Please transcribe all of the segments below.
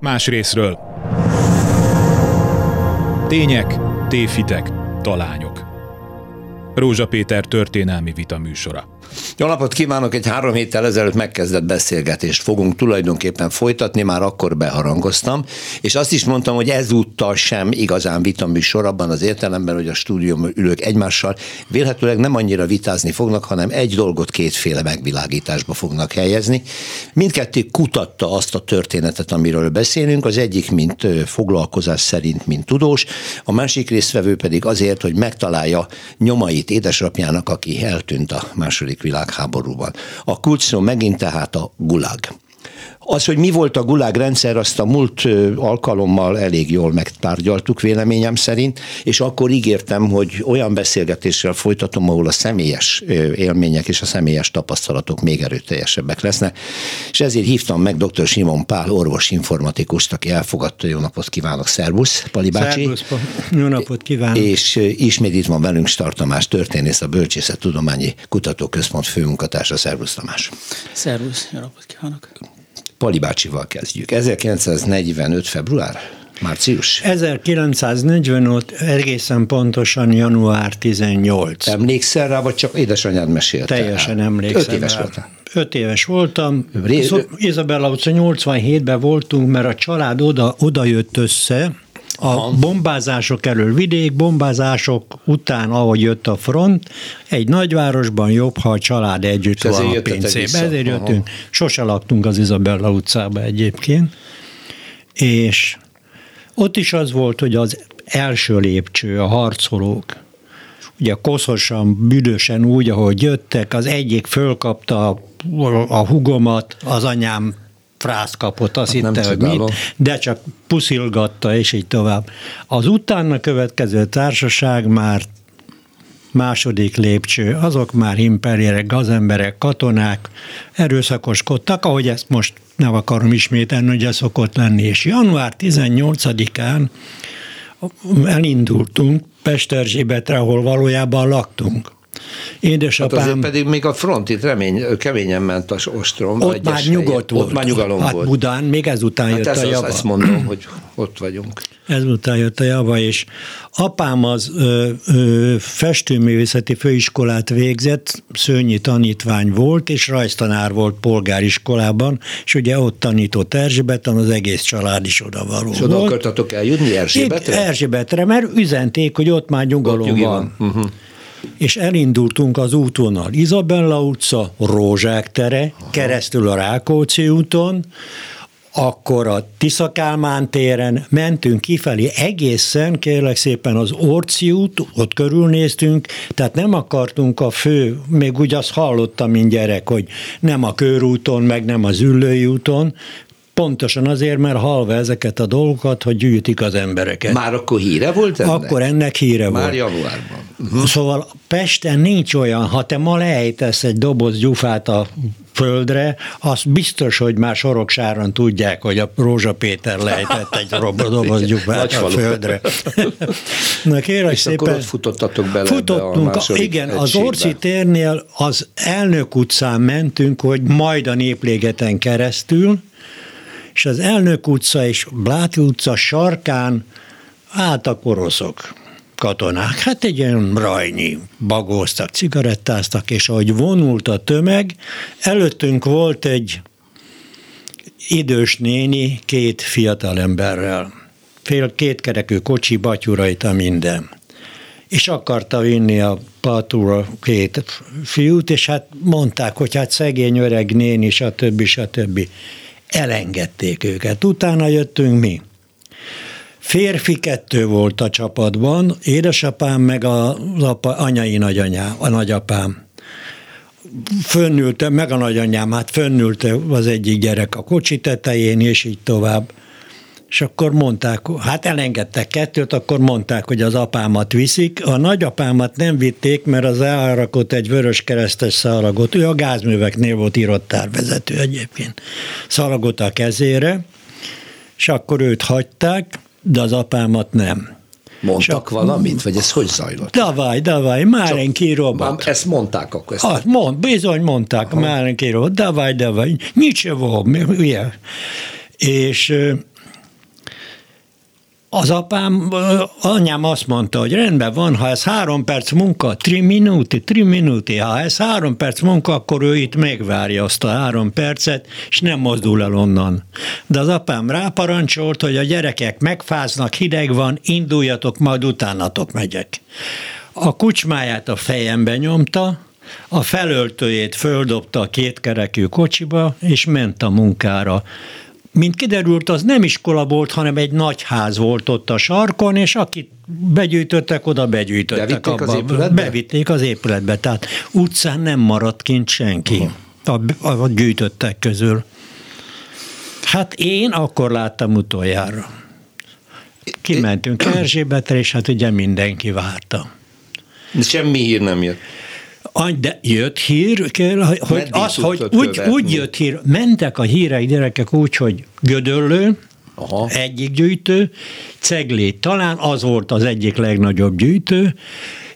Más részről. Tények, tévhitek, talányok. Rózsa Péter történelmi vita műsora. Jó napot kívánok! Egy három héttel ezelőtt megkezdett beszélgetést fogunk tulajdonképpen folytatni, már akkor beharangoztam, és azt is mondtam, hogy ezúttal sem igazán vitaműsor abban az értelemben, hogy a stúdium ülők egymással vélhetőleg nem annyira vitázni fognak, hanem egy dolgot kétféle megvilágításba fognak helyezni. Mindkettő kutatta azt a történetet, amiről beszélünk, az egyik, mint foglalkozás szerint, mint tudós, a másik résztvevő pedig azért, hogy megtalálja nyomait édesapjának, aki eltűnt a második világháborúban. A kulcs megint tehát a gulag. Az, hogy mi volt a gulág rendszer, azt a múlt alkalommal elég jól megtárgyaltuk véleményem szerint, és akkor ígértem, hogy olyan beszélgetéssel folytatom, ahol a személyes élmények és a személyes tapasztalatok még erőteljesebbek lesznek, és ezért hívtam meg dr. Simon Pál, orvos informatikust, aki elfogadta, jó napot kívánok, szervusz, Pali bácsi. Szervusz, jó napot kívánok. És ismét itt van velünk Startamás történész, a Bölcsészet Tudományi Kutatóközpont főmunkatársa, szervusz Tamás. Szervusz, jó napot kívánok. Pali bácsival kezdjük. 1945. február? Március? 1945 egészen pontosan január 18. Emlékszel rá, vagy csak édesanyád mesélte? Teljesen emlékszem Öt éves rá. voltál. Öt éves voltam. Ré- Izabella utca 87-ben voltunk, mert a család oda, oda jött össze, a bombázások elől vidék, bombázások után, ahogy jött a front, egy nagyvárosban jobb, ha a család együtt van a jöttetek pincébe. vissza. Ezért Aha. jöttünk. Sose laktunk az Izabella utcába egyébként. És ott is az volt, hogy az első lépcső, a harcolók, ugye koszosan, büdösen úgy, ahogy jöttek, az egyik fölkapta a, a hugomat, az anyám frász kapott, azt Hát hitte, hogy mit, de csak puszilgatta, és így tovább. Az utána következő társaság már második lépcső, azok már imperierek, gazemberek, katonák, erőszakoskodtak, ahogy ezt most nem akarom ismételni, hogy ez szokott lenni. És január 18-án elindultunk Pesterzsébetre, ahol valójában laktunk. Hát Édesapám... azért pedig még a front itt remény, keményen ment a ostrom. ott már helyen. nyugodt volt. Ott már nyugalom hát volt. Budán még ezután hát jött ezt, a java. ezt mondom, hogy ott vagyunk. Ezután jött a java, és apám az ö, ö, festőművészeti főiskolát végzett, szőnyi tanítvány volt, és rajztanár volt polgáriskolában, és ugye ott tanított Erzsébeten, az egész család is oda való És oda akartatok eljutni Erzsébetre? Itt Erzsébetre, mert üzenték, hogy ott már nyugalom nyugi van. van. Uh-huh. És elindultunk az útvonal. Izabella utca, Rózsák tere, keresztül a Rákóczi úton, akkor a Tiszakálmán téren mentünk kifelé egészen, kérlek szépen az Orci út, ott körülnéztünk, tehát nem akartunk a fő, még úgy azt hallottam, mint gyerek, hogy nem a körúton, meg nem az Üllői úton, pontosan azért, mert halva ezeket a dolgokat, hogy gyűjtik az embereket. Már akkor híre volt ennek? Akkor ennek híre Már volt. januárban. Uh-huh. Szóval Pesten nincs olyan, ha te ma lejtesz egy doboz gyufát a földre, azt biztos, hogy már Soroksáron tudják, hogy a Rózsa Péter lejtett egy doboz gyufát a földre. Na kérlek És akkor szépen. ott futottatok bele a Futottunk, második igen, az egységbe. Orci térnél az elnök utcán mentünk, hogy majd a Néplégeten keresztül, és az elnök utca és Bláti utca sarkán álltak oroszok, katonák. Hát egy ilyen rajnyi bagóztak, cigarettáztak, és ahogy vonult a tömeg, előttünk volt egy idős néni két fiatal emberrel. Fél kétkerekű kocsi, batyurajta minden. És akarta vinni a patúra két fiút, és hát mondták, hogy hát szegény öreg néni, stb. stb. Elengedték őket. Utána jöttünk mi. Férfi kettő volt a csapatban, édesapám meg az apa, anyai nagyanyám, a nagyapám. Fönnülte, meg a nagyanyám, hát fönnülte az egyik gyerek a kocsi tetején, és így tovább. És akkor mondták, hát elengedtek kettőt, akkor mondták, hogy az apámat viszik. A nagyapámat nem vitték, mert az elrakott egy vörös keresztes szalagot. Ő a gázműveknél volt irottárvezető egyébként. Szalagot a kezére, és akkor őt hagyták, de az apámat nem. Mondtak valamit, vagy ez hogy zajlott? Davaj, davaj, Márenki Már robot. ezt mondták akkor. Ezt Ah, mond, bizony mondták, Márenki robot, davaj, davaj, nicsevó, ugye. És ö, az apám, anyám azt mondta, hogy rendben van, ha ez három perc munka, tri minuti, tri minuti, ha ez három perc munka, akkor ő itt megvárja azt a három percet, és nem mozdul el onnan. De az apám ráparancsolt, hogy a gyerekek megfáznak, hideg van, induljatok, majd utánatok megyek. A kucsmáját a fejembe nyomta, a felöltőjét földobta a kétkerekű kocsiba, és ment a munkára mint kiderült, az nem iskola volt, hanem egy nagy ház volt ott a sarkon, és akit begyűjtöttek, oda begyűjtöttek. Bevitték abba. az épületbe? Bevitték az épületbe, tehát utcán nem maradt kint senki uh-huh. a, a gyűjtöttek közül. Hát én akkor láttam utoljára. Kimentünk Erzsébetre, és hát ugye mindenki várta. Semmi hír nem jött. De jött hír, kell, hogy Meddig az, hogy úgy, követni? úgy jött hír, mentek a hírei gyerekek úgy, hogy Gödöllő, Aha. egyik gyűjtő, Ceglé talán az volt az egyik legnagyobb gyűjtő,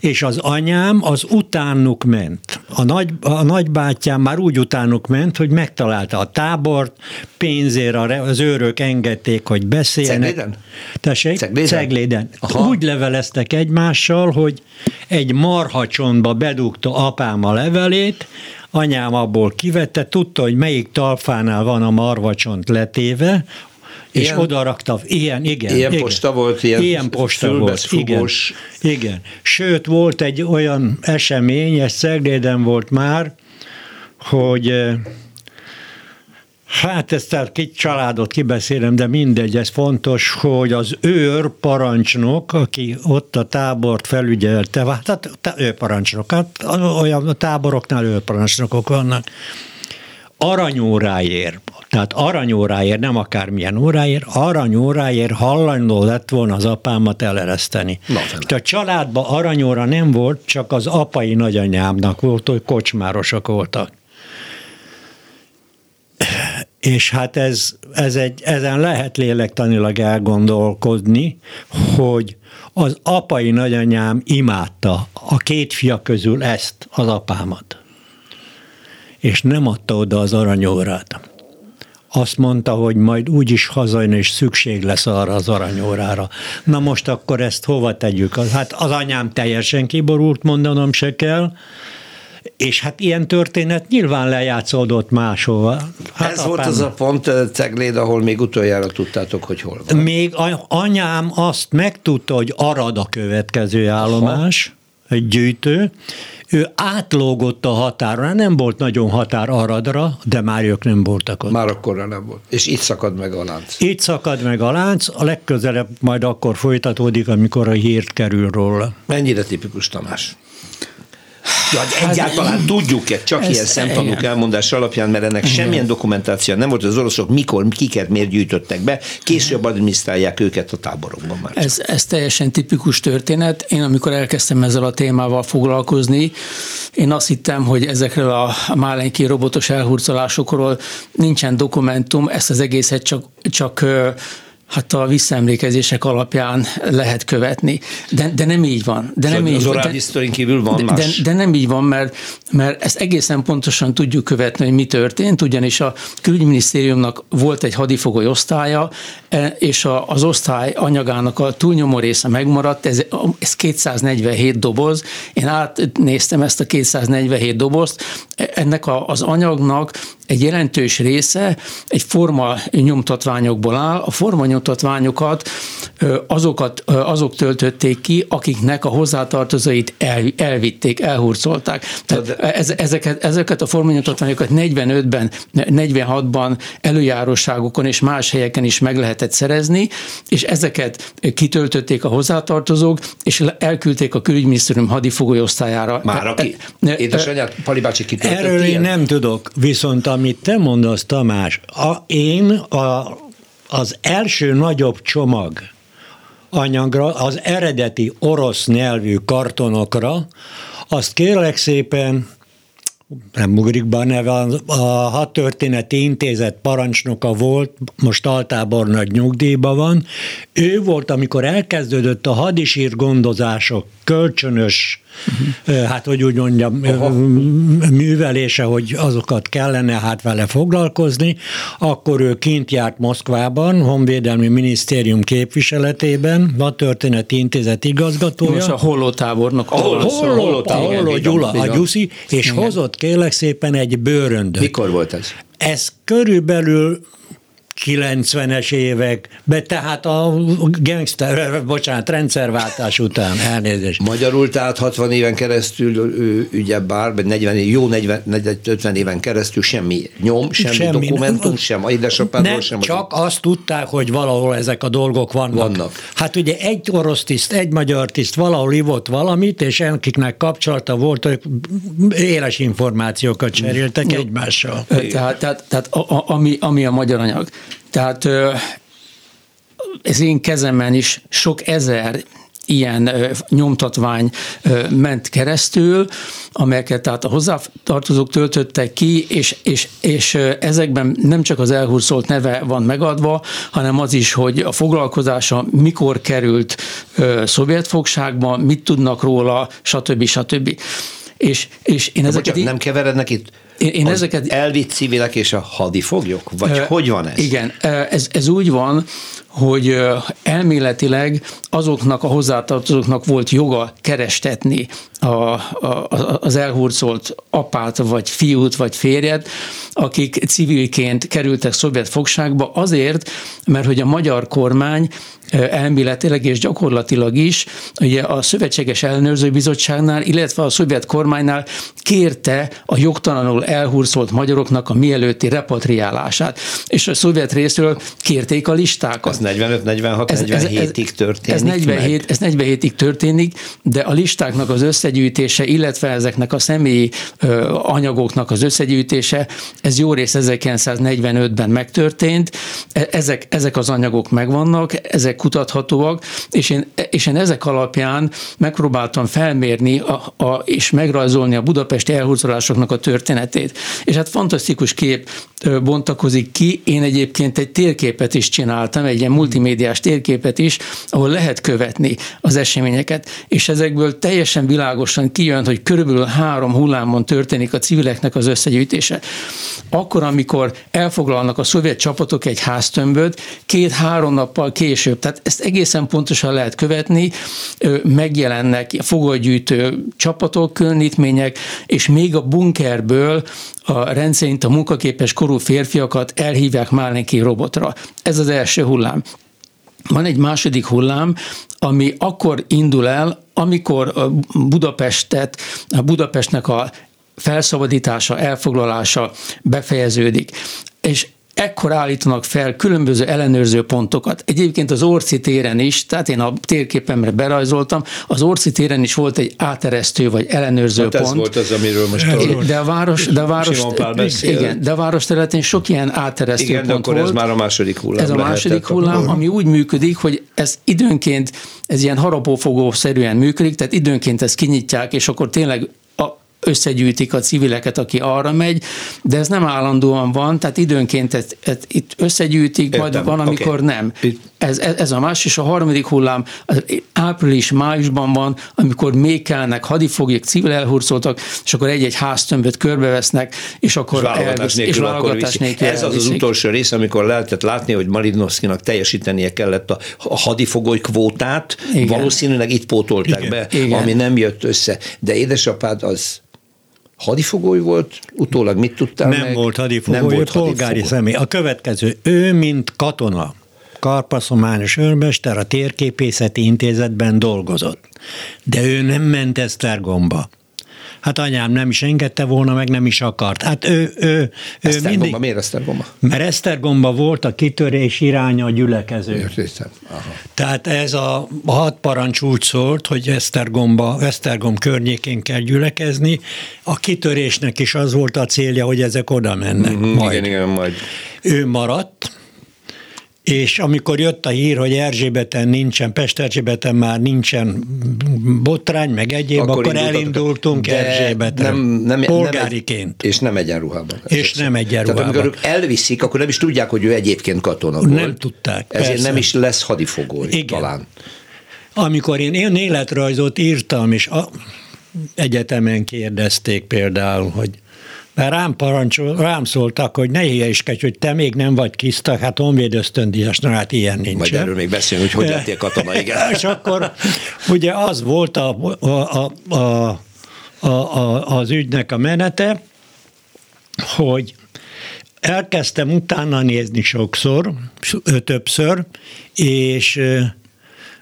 és az anyám az utánuk ment. A, nagy, a nagybátyám már úgy utánuk ment, hogy megtalálta a tábort, pénzért az őrök engedték, hogy beszéljenek. Cegléden? Tessék? Cegléden? Cegléden. Aha. Úgy leveleztek egymással, hogy egy marhacsontba bedugta apám a levelét, anyám abból kivette, tudta, hogy melyik talpánál van a marvacsont letéve, és Ilyen- oda rakta, ilyen, igen. Ilyen igen. posta volt, ilyen ilyen posta volt, igen, igen. Sőt, volt egy olyan esemény, ez Szegléden volt már, hogy eh, Hát ezt a két családot kibeszélem, de mindegy, ez fontos, hogy az őr parancsnok, aki ott a tábort felügyelte, hát ő parancsnok, hát olyan a táboroknál ő parancsnokok vannak, aranyóráért, tehát aranyóráért, nem akármilyen óráért, aranyóráért hajlandó lett volna az apámat elereszteni. De a családban aranyóra nem volt, csak az apai nagyanyámnak volt, hogy kocsmárosok voltak. És hát ez, ez egy, ezen lehet lélektanilag elgondolkodni, hogy az apai nagyanyám imádta a két fia közül ezt, az apámat. És nem adta oda az aranyórát. Azt mondta, hogy majd úgyis hazajön, és szükség lesz arra az aranyórára. Na most akkor ezt hova tegyük? Az- Hát az anyám teljesen kiborult, mondanom se kell, és hát ilyen történet nyilván lejátszódott máshova. Hát Ez volt az a pont Cegléd, ahol még utoljára tudtátok, hogy hol van. Még anyám azt megtudta, hogy Arad a következő állomás, egy gyűjtő, ő átlógott a határon, nem volt nagyon határ Aradra, de már ők nem voltak ott. Már akkorra nem volt. És itt szakad meg a lánc. Itt szakad meg a lánc, a legközelebb majd akkor folytatódik, amikor a hírt kerül róla. Mennyire tipikus Tamás? Ja, hát egyáltalán tudjuk-e csak ez- ilyen szemtanúk igen. elmondás alapján, mert ennek semmilyen dokumentáció nem volt, az oroszok mikor, kiket miért gyűjtöttek be, később adminisztrálják őket a táborokban már. Ez, ez teljesen tipikus történet. Én amikor elkezdtem ezzel a témával foglalkozni, én azt hittem, hogy ezekről a málenki robotos elhurcolásokról nincsen dokumentum, ezt az egészet csak, csak hát a visszaemlékezések alapján lehet követni. De, de nem így van. De nem az így De- history kívül van de, más. De, de nem így van, mert, mert ezt egészen pontosan tudjuk követni, hogy mi történt, ugyanis a külügyminisztériumnak volt egy hadifogoly osztálya, e, és a, az osztály anyagának a túlnyomó része megmaradt, ez, ez 247 doboz, én átnéztem ezt a 247 dobozt, E- ennek a, az anyagnak egy jelentős része egy forma nyomtatványokból áll. A forma nyomtatványokat azokat, azok töltötték ki, akiknek a hozzátartozóit el, elvitték, elhurcolták. Tehát ez, ezeket, ezeket a formanyomtatványokat 45-ben, 46-ban előjáróságokon és más helyeken is meg lehetett szerezni, és ezeket kitöltötték a hozzátartozók, és elküldték a külügyminisztérium hadifogoly osztályára. Már aki? E- e- Édesanyád, Pali bácsi kitöltött Erről én ilyen? nem tudok, viszont amit te mondasz, Tamás, a, én a, az első nagyobb csomag anyagra, az eredeti orosz nyelvű kartonokra, azt kérlek szépen, nem ugrik be a neve, a hadtörténeti intézet parancsnoka volt, most altábornagy nyugdíjban van. Ő volt, amikor elkezdődött a hadisír gondozások kölcsönös uh-huh. hát hogy úgy mondjam, Aha. művelése, hogy azokat kellene hát vele foglalkozni, akkor ő kint járt Moszkvában, Honvédelmi Minisztérium képviseletében, a Történeti Intézet igazgatója. Most a hollótábornok. A holló, holló, holló Gyula, a Gyuszi, és Igen. hozott kélek szépen egy bőröndöt. Mikor volt ez? Ez körülbelül 90-es években, tehát a gangster, bocsánat, rendszerváltás után, elnézést. Magyarul tehát 60 éven keresztül, ő, ugye bár, 40, jó 40, 50 éven keresztül semmi nyom, semmi, semmi dokumentum, sem a édesapádról, sem. Csak azt tudták, hogy valahol ezek a dolgok vannak. vannak. Hát ugye egy orosz tiszt, egy magyar tiszt valahol ivott valamit, és akiknek kapcsolata volt, ők éles információkat cseréltek egymással. Tehát, tehát, tehát a, a, ami, ami a magyar anyag. Tehát ez én kezemben is sok ezer ilyen nyomtatvány ment keresztül, amelyeket tehát a hozzátartozók töltöttek ki, és, és, és ezekben nem csak az elhúrszolt neve van megadva, hanem az is, hogy a foglalkozása mikor került szovjet fogságba, mit tudnak róla, stb. stb. És, és én ezeket... Bocsánat, nem keverednek itt én, én az ezeket... elvitt civilek és a hadifoglyok? Vagy uh, hogy van ez? Igen, ez, ez úgy van, hogy elméletileg azoknak a hozzátartozóknak volt joga kerestetni a, a, az elhurcolt apát, vagy fiút, vagy férjet, akik civilként kerültek szovjet fogságba azért, mert hogy a magyar kormány elméletileg és gyakorlatilag is ugye a Szövetséges Ellenőrző Bizottságnál, illetve a szovjet kormánynál kérte a jogtalanul elhurcolt magyaroknak a mielőtti repatriálását. És a szovjet részről kérték a listákat. Ez 45, 46, ez, 47-ig történik ez 47, Ez 47-ig történik, de a listáknak az összegyűjtése, illetve ezeknek a személyi ö, anyagoknak az összegyűjtése, ez jó rész 1945-ben megtörtént. E, ezek, ezek az anyagok megvannak, ezek kutathatóak, és én, és én ezek alapján megpróbáltam felmérni a, a, és megrajzolni a budapesti elhúzolásoknak a történetét. És hát fantasztikus kép bontakozik ki. Én egyébként egy térképet is csináltam, egy ilyen multimédiás térképet is, ahol lehet követni az eseményeket, és ezekből teljesen világosan kijön, hogy körülbelül három hullámon történik a civileknek az összegyűjtése. Akkor, amikor elfoglalnak a szovjet csapatok egy háztömböt, két-három nappal később, tehát ezt egészen pontosan lehet követni, megjelennek fogadgyűjtő csapatok, különítmények, és még a bunkerből a rendszerint a munkaképes korú férfiakat elhívják Málenki robotra. Ez az első hullám. Van egy második hullám, ami akkor indul el, amikor Budapestet, a Budapestnek a felszabadítása, elfoglalása befejeződik. És ekkor állítanak fel különböző ellenőrző pontokat. Egyébként az Orci téren is, tehát én a térképemre berajzoltam, az Orci téren is volt egy áteresztő vagy ellenőrző hát pont. ez volt az, amiről most De a város, de a város, igen, de a város területén sok ilyen áteresztő igen, pont akkor volt. ez már a második hullám Ez a második hullám, ami úgy működik, hogy ez időnként, ez ilyen harapófogó szerűen működik, tehát időnként ezt kinyitják, és akkor tényleg összegyűjtik a civileket, aki arra megy, de ez nem állandóan van, tehát időnként ez, ez, itt összegyűjtik, Értem. majd van, amikor okay. nem. Ez, ez, ez a más, és a harmadik hullám április-májusban van, amikor még kellnek hadifoglyok, civil elhurcoltak, és akkor egy-egy háztömböt körbevesznek, és akkor és válogatás elvisz, nélkül, és válogatás nélkül Ez elviszik. az az utolsó rész, amikor lehetett látni, hogy Malinowskinak teljesítenie kellett a, a hadifogoly kvótát, Igen. valószínűleg itt pótolták Igen. be, Igen. ami nem jött össze. De édesapád az hadifogoly volt, utólag mit tudtál Nem meg? volt hadifogoly, nem volt polgári személy. A következő, ő mint katona, karpaszományos őrmester a térképészeti intézetben dolgozott. De ő nem ment Esztergomba. Hát anyám nem is engedte volna, meg nem is akart. Hát ő, ő, ő Esztergomba, mindig... miért Esztergomba? Mert Esztergomba volt a kitörés iránya a gyülekező. Értem. Tehát ez a, hat parancs úgy szólt, hogy Esztergomba, Esztergom környékén kell gyülekezni. A kitörésnek is az volt a célja, hogy ezek oda mennek. Mm-hmm, majd. Igen, igen, majd. Ő maradt, és amikor jött a hír, hogy Erzsébeten nincsen, Pest Erzsébeten már nincsen botrány, meg egyéb, akkor, akkor elindultunk Erzsébeten, nem, nem, polgáriként. Nem, és nem egyenruhában. És nem egyenruhában. Tehát amikor ők elviszik, akkor nem is tudják, hogy ő egyébként katona volt. Nem tudták. Ezért persze. nem is lesz hadifogó Igen. talán. Amikor én, én életrajzot írtam, és a, egyetemen kérdezték például, hogy mert rám, parancsol, rám szóltak, hogy ne hülyeskedj, hogy te még nem vagy kisztak, hát honvéd ösztöndíjas, na hát ilyen nincs. Majd erről még beszélünk, hogy hogy lettél katona, igen. És akkor ugye az volt a, a, a, a, a, a, az ügynek a menete, hogy elkezdtem utána nézni sokszor, többször, és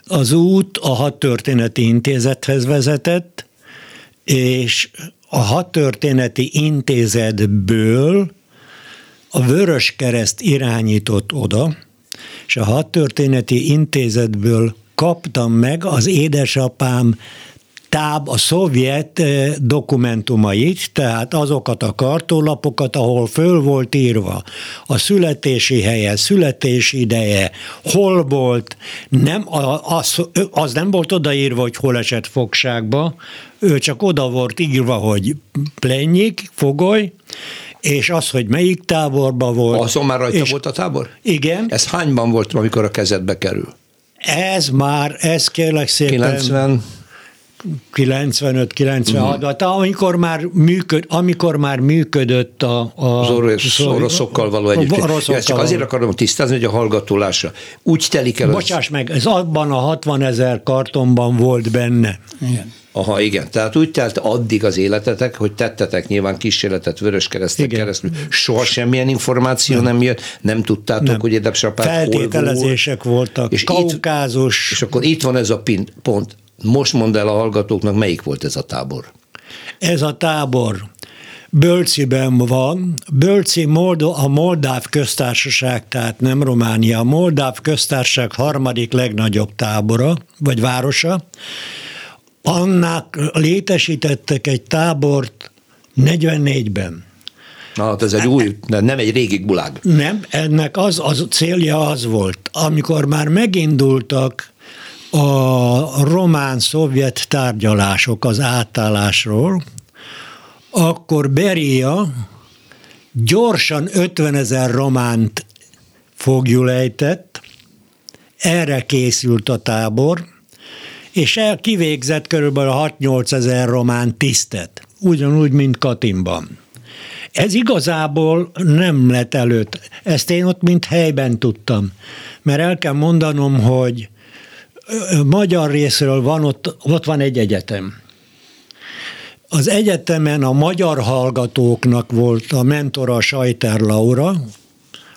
az út a hat történeti intézethez vezetett, és a hat történeti intézetből a Vörös Kereszt irányított oda, és a hat történeti intézetből kaptam meg az édesapám táb a szovjet eh, dokumentumait, tehát azokat a kartólapokat, ahol föl volt írva a születési helye, születési ideje, hol volt, nem, az, az nem volt odaírva, hogy hol esett fogságba, ő csak oda volt írva, hogy plennyik, fogoly, és az, hogy melyik táborban volt. Azon már rajta és, volt a tábor? Igen. Ez hányban volt, amikor a kezedbe kerül? Ez már, ez kérlek szépen... 90? 95-96, uh-huh. amikor már, működ, amikor már működött a, a az orosz, oroszokkal való együtt. Ja, csak azért akarom tisztázni, hogy a hallgatólása úgy telik el. Bocsáss az... meg, ez abban a 60 ezer kartonban volt benne. Igen. Aha, igen. Tehát úgy telt addig az életetek, hogy tettetek nyilván kísérletet vörös keresztek keresztül. Soha semmilyen információ nem, nem jött, nem tudtátok, nem. hogy édesapád Feltételezések hol volt. voltak, és kaukázus. Itt, és akkor itt van ez a pin, pont. Most mondd el a hallgatóknak, melyik volt ez a tábor? Ez a tábor Bölciben van. Bölci Moldo, a Moldáv köztársaság, tehát nem Románia, a Moldáv köztársaság harmadik legnagyobb tábora, vagy városa. Annak létesítettek egy tábort 44-ben. Na, hát ez egy új, nem egy régi gulág. Nem, ennek az, az célja az volt, amikor már megindultak a román-szovjet tárgyalások az átállásról, akkor Beria gyorsan 50 ezer románt fogjulejtett, erre készült a tábor, és el kivégzett körülbelül 6-8 ezer román tisztet, ugyanúgy, mint Katimban. Ez igazából nem lett előtt. Ezt én ott mint helyben tudtam. Mert el kell mondanom, hogy magyar részről van ott, ott van egy egyetem. Az egyetemen a magyar hallgatóknak volt a mentora Sajter Laura,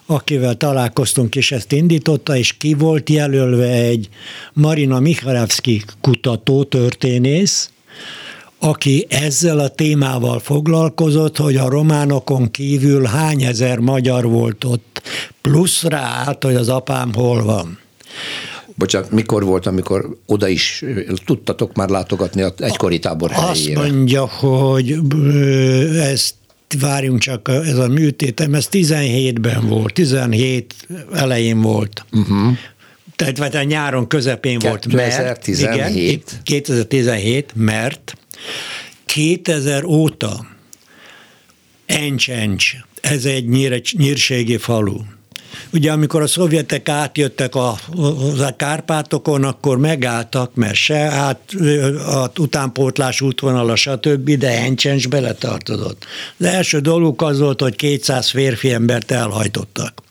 akivel találkoztunk, és ezt indította, és ki volt jelölve egy Marina Michalevski kutató, történész, aki ezzel a témával foglalkozott, hogy a románokon kívül hány ezer magyar volt ott, plusz rá hogy az apám hol van. Bocsánat, mikor volt, amikor oda is tudtatok már látogatni a egykori tábor helyére? Azt mondja, hogy ezt várjunk csak, ez a műtétem, ez 17-ben volt, 17 elején volt. Uh-huh. Tehát vagy a nyáron közepén 2017. volt, mert, igen, 2017, mert 2000 óta Encsencs, ez egy nyír, nyírségi falu. Ugye amikor a szovjetek átjöttek a, a Kárpátokon, akkor megálltak, mert se át, a utánpótlás útvonala, stb., de Encsens beletartozott. Az első dolguk az volt, hogy 200 férfi embert elhajtottak.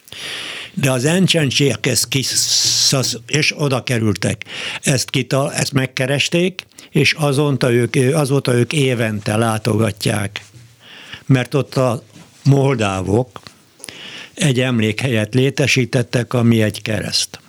De az encsentsiek ezt kiszasz, és oda kerültek. Ezt, kita, ezt megkeresték, és azonta ők, azóta ők évente látogatják. Mert ott a moldávok, egy emlékhelyet létesítettek, ami egy kereszt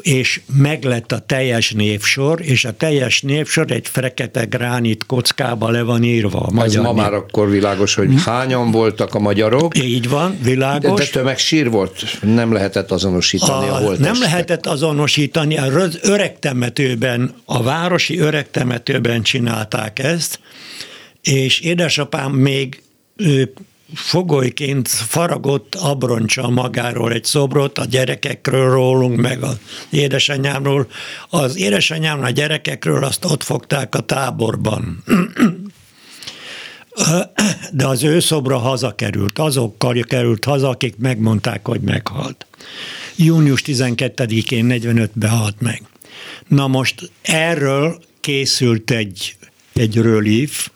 és meglett a teljes névsor, és a teljes névsor egy fekete gránit kockába le van írva. A magyar Ez ma név. már akkor világos, hogy hm? hányan voltak a magyarok. Így van, világos. De, de tömeg sír volt, nem lehetett azonosítani a, a holtestet. Nem lehetett azonosítani, a öreg temetőben, a városi öreg temetőben csinálták ezt, és édesapám még ő fogolyként faragott abroncsa magáról egy szobrot, a gyerekekről rólunk, meg az édesanyámról. Az édesanyám a gyerekekről azt ott fogták a táborban. De az ő szobra hazakerült, azokkal került haza, akik megmondták, hogy meghalt. Június 12-én 45-ben halt meg. Na most erről készült egy egy rölíf,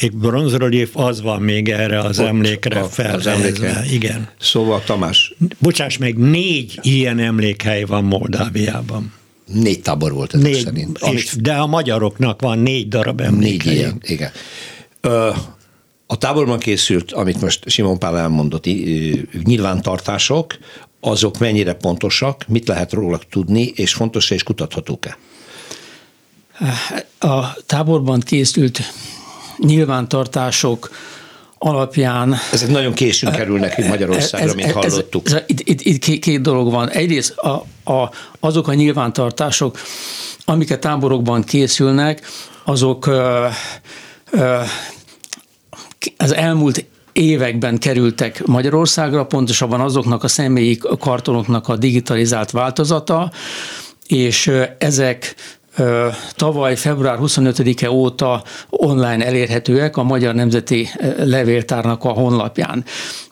egy bronzrelief az van még erre az Ott emlékre a- az felhelyezve. emlékre. Igen. Szóval Tamás, Bocsáss meg, négy ilyen emlékhely van Moldáviában. négy tábor volt ezek Négy, szerint. és, de a magyaroknak van négy darab Négy emlékhely. ilyen, igen. Ö, a táborban készült, amit most Simon Pál elmondott, nyilvántartások, azok mennyire pontosak, mit lehet róluk tudni, és fontos és kutathatók-e? A táborban készült nyilvántartások alapján Ezek nagyon későn kerülnek itt Magyarországra, mint hallottuk. Ez, ez, itt, itt, itt két, dolog van. Egyrészt a, a, azok a nyilvántartások, amik a táborokban készülnek, azok ö, ö, az elmúlt években kerültek Magyarországra, pontosabban azoknak a személyi kartonoknak a digitalizált változata, és ezek tavaly február 25-e óta online elérhetőek a Magyar Nemzeti Levéltárnak a honlapján.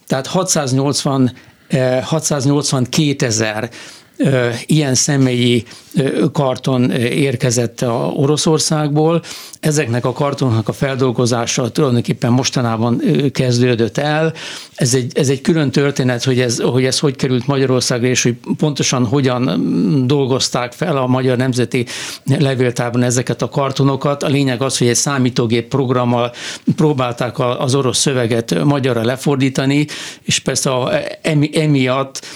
Tehát 680 eh, 682 ezer ilyen személyi karton érkezett a Oroszországból. Ezeknek a kartonoknak a feldolgozása tulajdonképpen mostanában kezdődött el. Ez egy, ez egy külön történet, hogy ez, hogy ez hogy került Magyarországra, és hogy pontosan hogyan dolgozták fel a Magyar Nemzeti Levéltárban ezeket a kartonokat. A lényeg az, hogy egy számítógép programmal próbálták az orosz szöveget magyarra lefordítani, és persze a, emi, emiatt,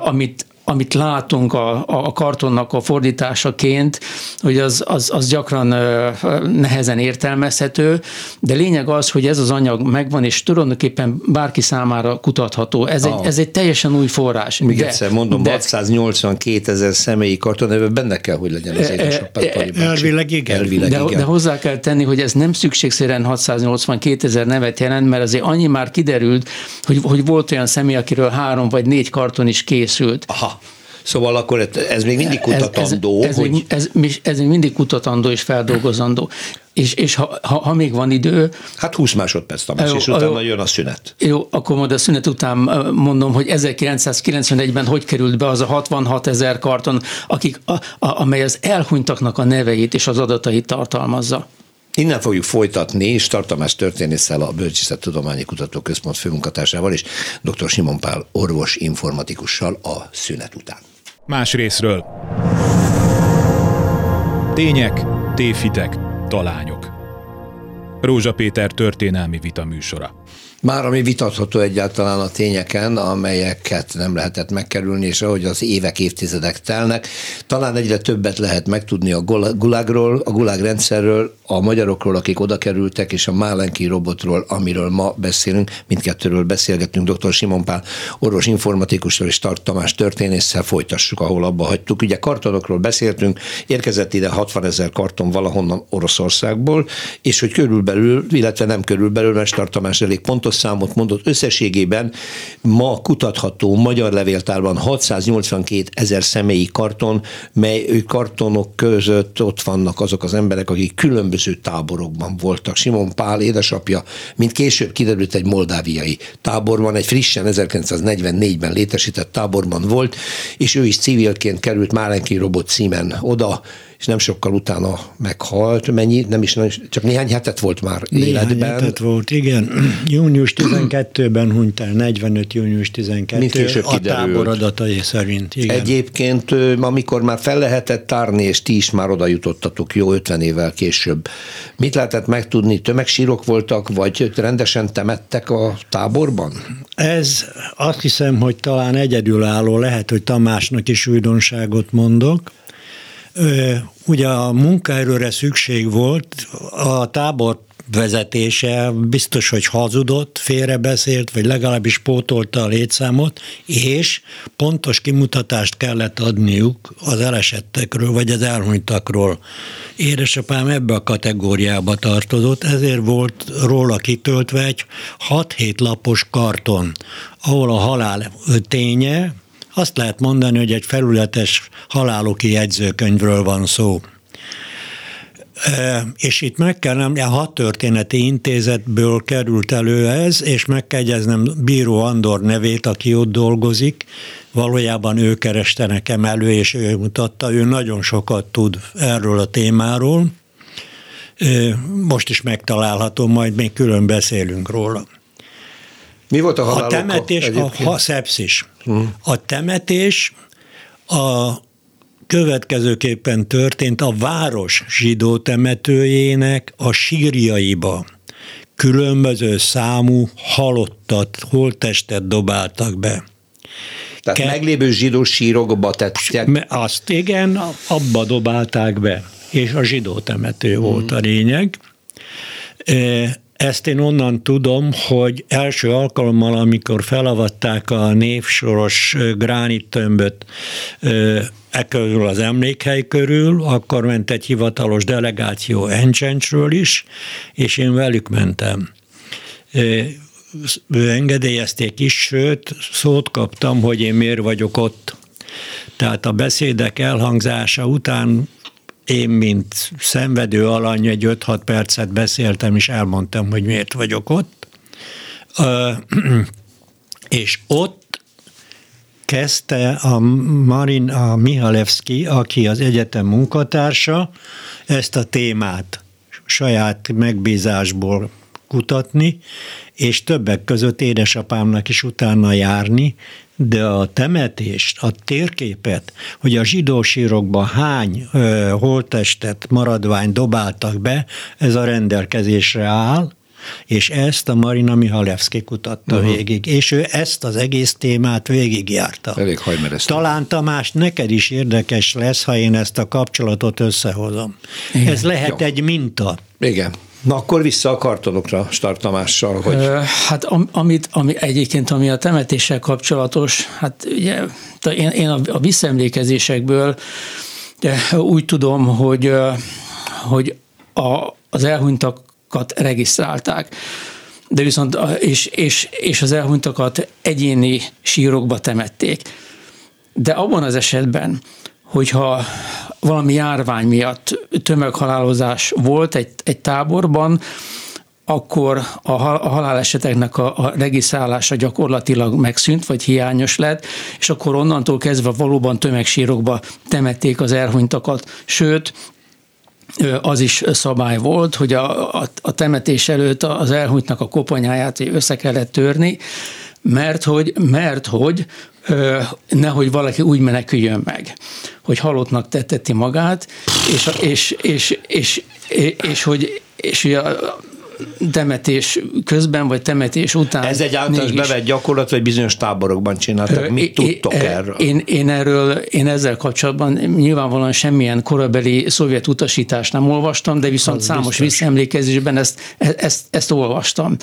amit amit látunk a, a kartonnak a fordításaként, hogy az, az, az gyakran nehezen értelmezhető, de lényeg az, hogy ez az anyag megvan, és tulajdonképpen bárki számára kutatható. Ez, egy, Ah. ez egy teljesen új forrás. Még de, egyszer mondom, de, 682 ezer személyi karton, ebben benne kell, hogy legyen az édesapád. Pali bácsi. elvileg igen. Elvileg de, igen. de hozzá kell tenni, hogy ez nem szükségszerűen 682 ezer nevet jelent, mert azért annyi már kiderült, hogy, hogy volt olyan személy, akiről három vagy négy karton is készült. Aha. Szóval akkor ez- ez még mindig kutatandó, ez, ez, hogy... még, ez, ez még mindig kutatandó és feldolgozandó. És, és ha, ha, ha még van idő, Hát 20 másodperc, Tamás, Jó, és jó. utána jön a szünet. jó, akkor majd a szünet után mondom, hogy 1991-ben hogy került be az a 66 ezer karton, akik, a, a, amely az elhunytaknak a neveit és az adatait tartalmazza. Innen fogjuk folytatni, és Tartamás történésszel a Bölcsészettudományi Kutatóközpont főmunkatársával és dr. Simon Pál orvos informatikussal a szünet után. Más részről. Tények, tévhitek, talányok. Rózsa Péter történelmi vita műsora. Már ami vitatható egyáltalán a tényeken, amelyeket nem lehetett megkerülni, és ahogy az évek, évtizedek telnek, talán egyre többet lehet megtudni a gul- gulágról, a gulág rendszerről, a magyarokról, akik oda kerültek, és a Málenki robotról, amiről ma beszélünk, mindkettőről beszélgetünk, dr. Simon Pál, orvos informatikusról és Tart Tamás történésszel folytassuk, ahol abba hagytuk. Ugye kartonokról beszéltünk, érkezett ide 60 ezer karton valahonnan Oroszországból, és hogy körülbelül, illetve nem körülbelül, mert Tart Tamás elég pontos számot mondott, összességében ma kutatható magyar levéltárban 682 ezer személyi karton, mely kartonok között ott vannak azok az emberek, akik különböző táborokban voltak. Simon Pál édesapja, mint később kiderült egy moldáviai táborban, egy frissen 1944-ben létesített táborban volt, és ő is civilként került Málenki Robot címen oda, és nem sokkal utána meghalt. Mennyi? Nem is, nagyon- csak néhány hetet volt már Néhány életben. hetet volt, igen. Június 12-ben hunyt el, 45. június 12 Mint később a tábor adatai szerint. Igen. Egyébként, amikor már fel lehetett tárni, és ti is már oda jutottatok jó 50 évvel később, mit lehetett megtudni? Tömegsírok voltak, vagy rendesen temettek a táborban? Ez azt hiszem, hogy talán egyedülálló, lehet, hogy Tamásnak is újdonságot mondok. Ugye a munkaerőre szükség volt, a tábor vezetése biztos, hogy hazudott, félrebeszélt, vagy legalábbis pótolta a létszámot, és pontos kimutatást kellett adniuk az elesettekről, vagy az elhunytakról. Édesapám ebbe a kategóriába tartozott, ezért volt róla kitöltve egy 6-7 lapos karton, ahol a halál ténye, azt lehet mondani, hogy egy felületes haláloki jegyzőkönyvről van szó. És itt meg kell nem, a hat történeti intézetből került elő ez, és meg kell jegyeznem Bíró Andor nevét, aki ott dolgozik. Valójában ő kereste nekem elő, és ő mutatta, ő nagyon sokat tud erről a témáról Most is megtalálható, majd még külön beszélünk róla. Mi volt a A temetés, a, a szepszis. Hmm. A temetés a következőképpen történt a város zsidó temetőjének a sírjaiba. Különböző számú halottat, holttestet dobáltak be. Tehát Ke- meglévő zsidó sírokba tettek? Azt igen, abba dobálták be, és a zsidó temető hmm. volt a lényeg. Ezt én onnan tudom, hogy első alkalommal, amikor felavatták a névsoros gránittömböt e körül az emlékhely körül, akkor ment egy hivatalos delegáció Encsencsről is, és én velük mentem. Engedélyezték is, sőt, szót kaptam, hogy én miért vagyok ott. Tehát a beszédek elhangzása után én, mint szenvedő alany egy 5-6 percet beszéltem, és elmondtam, hogy miért vagyok ott. És ott kezdte a Marin a Mihalevski, aki az egyetem munkatársa, ezt a témát saját megbízásból kutatni, és többek között édesapámnak is utána járni, de a temetést, a térképet, hogy a zsidó sírokba hány ö, holttestet, maradvány dobáltak be, ez a rendelkezésre áll, és ezt a Marina Mihalevski kutatta uh-huh. végig, és ő ezt az egész témát végigjárta. Elég hajmeresztő. Talán Tamás, neked is érdekes lesz, ha én ezt a kapcsolatot összehozom. Igen. Ez lehet Jó. egy minta. Igen. Na akkor vissza a kartonokra Stark Tamással, hogy... Hát amit, ami egyébként, ami a temetéssel kapcsolatos, hát ugye én, én a visszaemlékezésekből úgy tudom, hogy, hogy a, az elhunytakat regisztrálták de viszont és, és, és az elhunytakat egyéni sírokba temették. De abban az esetben, hogyha valami járvány miatt tömeghalálozás volt egy, egy táborban, akkor a, haláleseteknek a, a regisztrálása gyakorlatilag megszűnt, vagy hiányos lett, és akkor onnantól kezdve valóban tömegsírokba temették az elhunytakat. Sőt, az is szabály volt, hogy a, a, a temetés előtt az elhunytnak a koponyáját össze kellett törni, mert hogy, mert hogy nehogy valaki úgy meneküljön meg, hogy halottnak tetteti magát, és, és, és, és, és, és hogy és a, temetés közben, vagy temetés után. Ez egy általános bevett gyakorlat, vagy bizonyos táborokban csináltak. Mit tudtok é, erről? Én, én erről, én ezzel kapcsolatban nyilvánvalóan semmilyen korabeli szovjet utasítást nem olvastam, de viszont Az számos biztos. visszaemlékezésben ezt, e, ezt, ezt olvastam.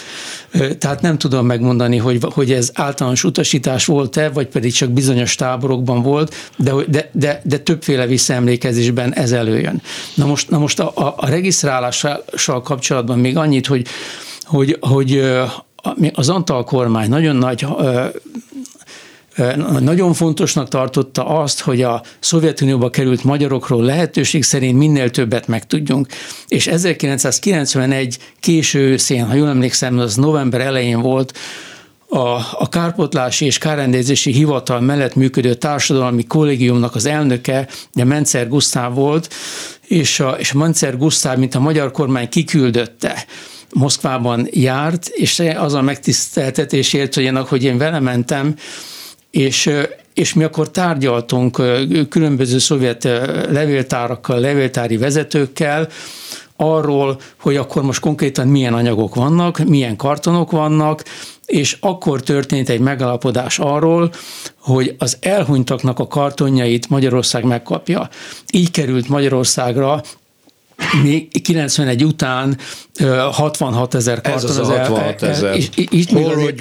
Tehát nem tudom megmondani, hogy, hogy ez általános utasítás volt-e, vagy pedig csak bizonyos táborokban volt, de, de, de, de többféle visszaemlékezésben ez előjön. Na most, na most a, a, a regisztrálással kapcsolatban még annyit annyit, hogy, hogy, hogy az Antal kormány nagyon nagy nagyon fontosnak tartotta azt, hogy a Szovjetunióba került magyarokról lehetőség szerint minél többet megtudjunk. És 1991 késő őszén, ha jól emlékszem, az november elején volt, a, a kárpotlási és kárrendezési hivatal mellett működő társadalmi kollégiumnak az elnöke, de Mencer Gusztáv volt, és a, és Mencer Gusztáv, mint a magyar kormány kiküldötte Moszkvában járt, és az a megtiszteltetésért, hogy én, hogy én vele mentem, és és mi akkor tárgyaltunk különböző szovjet levéltárakkal, levéltári vezetőkkel, arról, hogy akkor most konkrétan milyen anyagok vannak, milyen kartonok vannak, és akkor történt egy megalapodás arról, hogy az elhunytaknak a kartonjait Magyarország megkapja. Így került Magyarországra még 91 után 66 ezer karton. Ez az, az 66 ezer. Itt még azért,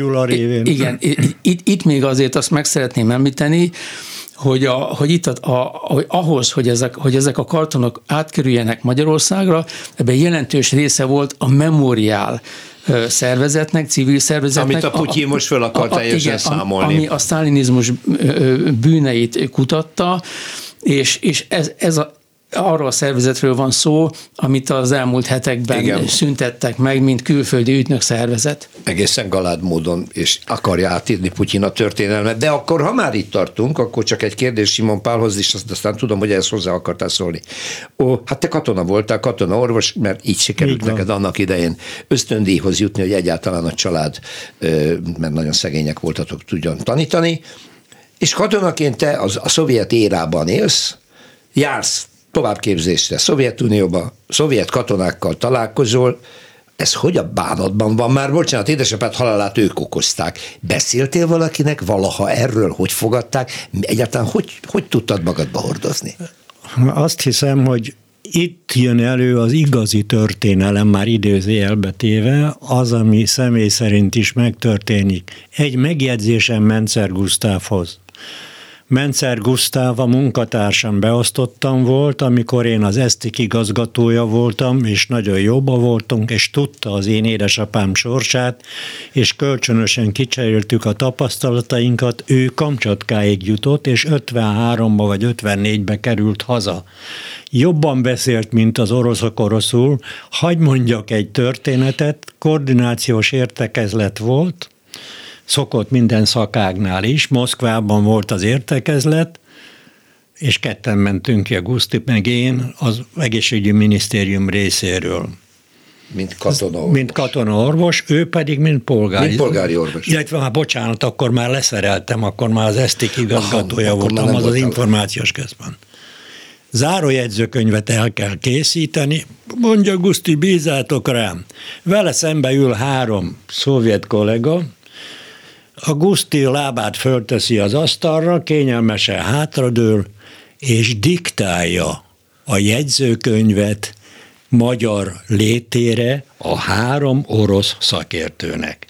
Igen, itt, itt még azért azt meg szeretném említeni, hogy, a, hogy itt a, a, hogy ahhoz, hogy ezek, hogy ezek a kartonok átkerüljenek Magyarországra, ebben jelentős része volt a memoriál szervezetnek, civil szervezetnek. Amit a Putyin most föl akar teljesen igen, számolni. Ami a sztálinizmus bűneit kutatta, és, és ez, ez a arról a szervezetről van szó, amit az elmúlt hetekben Igen. szüntettek meg, mint külföldi ügynök szervezet. Egészen galád módon, és akarja átírni Putyin a történelmet. De akkor, ha már itt tartunk, akkor csak egy kérdés Simon Pálhoz is, aztán tudom, hogy ezt hozzá akartál szólni. Ó, hát te katona voltál, katona orvos, mert így sikerült így neked annak idején ösztöndíjhoz jutni, hogy egyáltalán a család, mert nagyon szegények voltatok, tudjon tanítani. És katonaként te az, a szovjet érában élsz, jársz továbbképzésre Szovjetunióba, szovjet katonákkal találkozol, ez hogy a bánatban van már? Bocsánat, édesapád halálát ők okozták. Beszéltél valakinek valaha erről, hogy fogadták? Egyáltalán hogy, hogy tudtad magadba hordozni? Azt hiszem, hogy itt jön elő az igazi történelem, már időzőjelbe téve, az, ami személy szerint is megtörténik. Egy megjegyzésem Mencer Gusztávhoz. Mencer Gusztáv a munkatársam beosztottam volt, amikor én az esztik igazgatója voltam, és nagyon jóba voltunk, és tudta az én édesapám sorsát, és kölcsönösen kicseréltük a tapasztalatainkat, ő Kamcsatkáig jutott, és 53-ba vagy 54-be került haza. Jobban beszélt, mint az oroszok oroszul. Hagy mondjak egy történetet, koordinációs értekezlet volt, szokott minden szakágnál is. Moszkvában volt az értekezlet, és ketten mentünk ki, a Guszti meg én, az egészségügyi minisztérium részéről. Mint katona orvos. Mint katona orvos, ő pedig mint polgári. Mint polgári orvos. Illetve hát bocsánat, akkor már leszereltem, akkor már az esztik igazgatója Aha, voltam, az az információs közben. Zárójegyzőkönyvet el kell készíteni, mondja Guszti, bízátok rám. Vele szembe ül három szovjet kollega, a Guszti lábát fölteszi az asztalra, kényelmesen hátradől, és diktálja a jegyzőkönyvet magyar létére a három orosz szakértőnek.